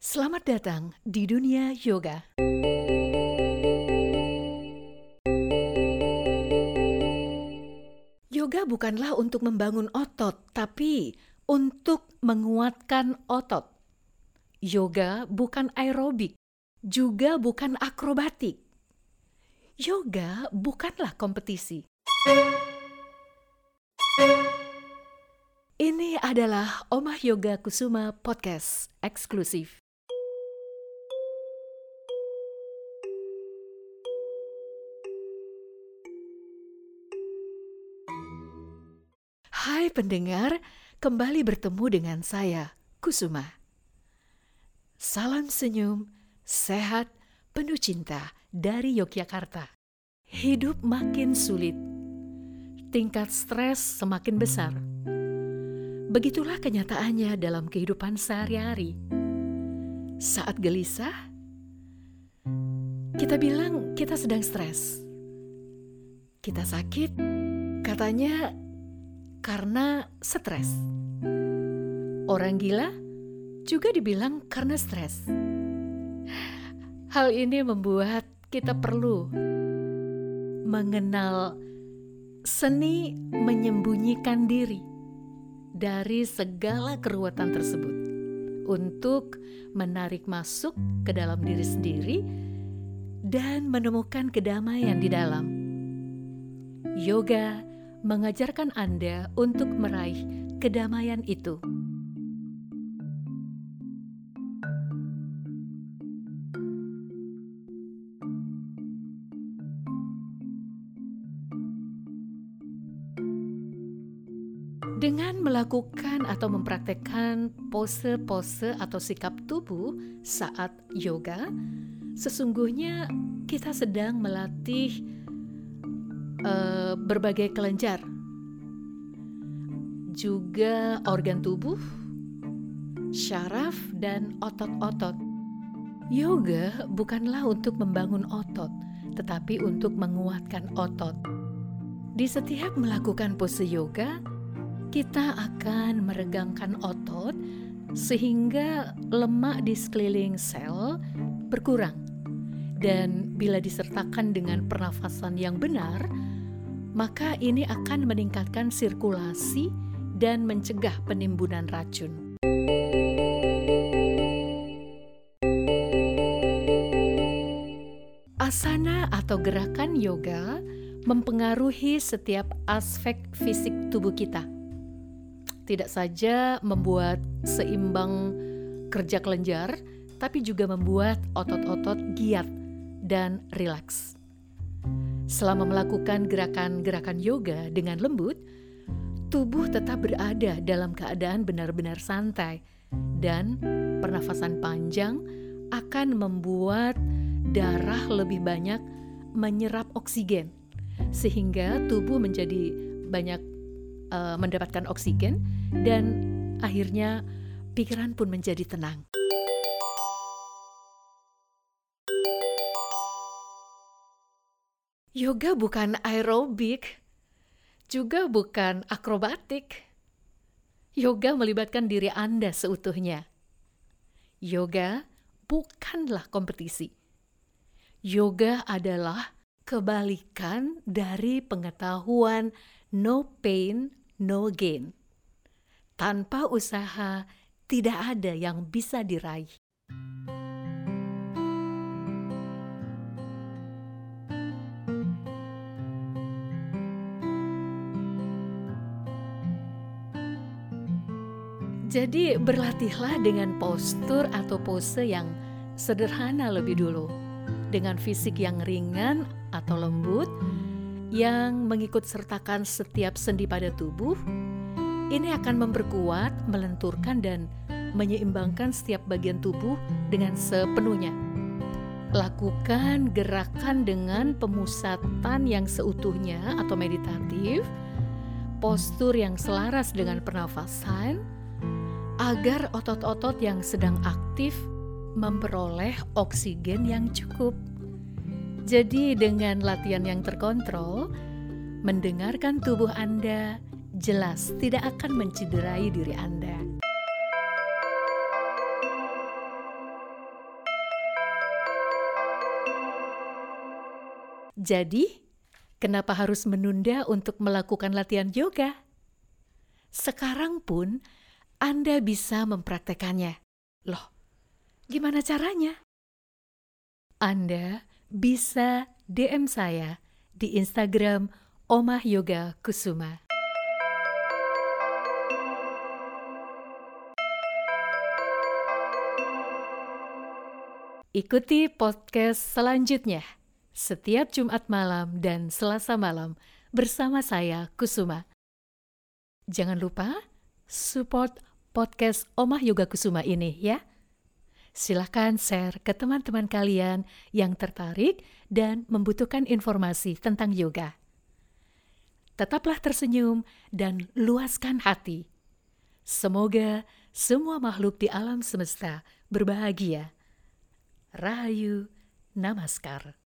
Selamat datang di dunia yoga. Yoga bukanlah untuk membangun otot, tapi untuk menguatkan otot. Yoga bukan aerobik, juga bukan akrobatik. Yoga bukanlah kompetisi. Ini adalah Omah Yoga Kusuma Podcast eksklusif. Pendengar, kembali bertemu dengan saya, Kusuma. Salam senyum, sehat, penuh cinta dari Yogyakarta. Hidup makin sulit, tingkat stres semakin besar. Begitulah kenyataannya dalam kehidupan sehari-hari. Saat gelisah, kita bilang kita sedang stres. Kita sakit, katanya karena stres. Orang gila juga dibilang karena stres. Hal ini membuat kita perlu mengenal seni menyembunyikan diri dari segala keruwetan tersebut untuk menarik masuk ke dalam diri sendiri dan menemukan kedamaian di dalam. Yoga mengajarkan Anda untuk meraih kedamaian itu. Dengan melakukan atau mempraktekkan pose-pose atau sikap tubuh saat yoga, sesungguhnya kita sedang melatih uh, berbagai kelenjar, juga organ tubuh, syaraf, dan otot-otot. Yoga bukanlah untuk membangun otot, tetapi untuk menguatkan otot. Di setiap melakukan pose yoga, kita akan meregangkan otot sehingga lemak di sekeliling sel berkurang. Dan bila disertakan dengan pernafasan yang benar, maka ini akan meningkatkan sirkulasi dan mencegah penimbunan racun. Asana atau gerakan yoga mempengaruhi setiap aspek fisik tubuh kita. Tidak saja membuat seimbang kerja kelenjar, tapi juga membuat otot-otot giat dan rileks. Selama melakukan gerakan-gerakan yoga dengan lembut, tubuh tetap berada dalam keadaan benar-benar santai, dan pernafasan panjang akan membuat darah lebih banyak menyerap oksigen, sehingga tubuh menjadi banyak uh, mendapatkan oksigen, dan akhirnya pikiran pun menjadi tenang. Yoga bukan aerobik, juga bukan akrobatik. Yoga melibatkan diri Anda seutuhnya. Yoga bukanlah kompetisi. Yoga adalah kebalikan dari pengetahuan no pain, no gain. Tanpa usaha, tidak ada yang bisa diraih. Jadi berlatihlah dengan postur atau pose yang sederhana lebih dulu. Dengan fisik yang ringan atau lembut, yang mengikut sertakan setiap sendi pada tubuh, ini akan memperkuat, melenturkan, dan menyeimbangkan setiap bagian tubuh dengan sepenuhnya. Lakukan gerakan dengan pemusatan yang seutuhnya atau meditatif, postur yang selaras dengan pernafasan, agar otot-otot yang sedang aktif memperoleh oksigen yang cukup. Jadi, dengan latihan yang terkontrol, mendengarkan tubuh Anda jelas tidak akan menciderai diri Anda. Jadi, kenapa harus menunda untuk melakukan latihan yoga? Sekarang pun, anda bisa mempraktekannya. Loh, gimana caranya? Anda bisa DM saya di Instagram Omah Yoga Kusuma. Ikuti podcast selanjutnya setiap Jumat malam dan Selasa malam bersama saya Kusuma. Jangan lupa support podcast Omah Yoga Kusuma ini ya. Silahkan share ke teman-teman kalian yang tertarik dan membutuhkan informasi tentang yoga. Tetaplah tersenyum dan luaskan hati. Semoga semua makhluk di alam semesta berbahagia Rahayu Namaskar.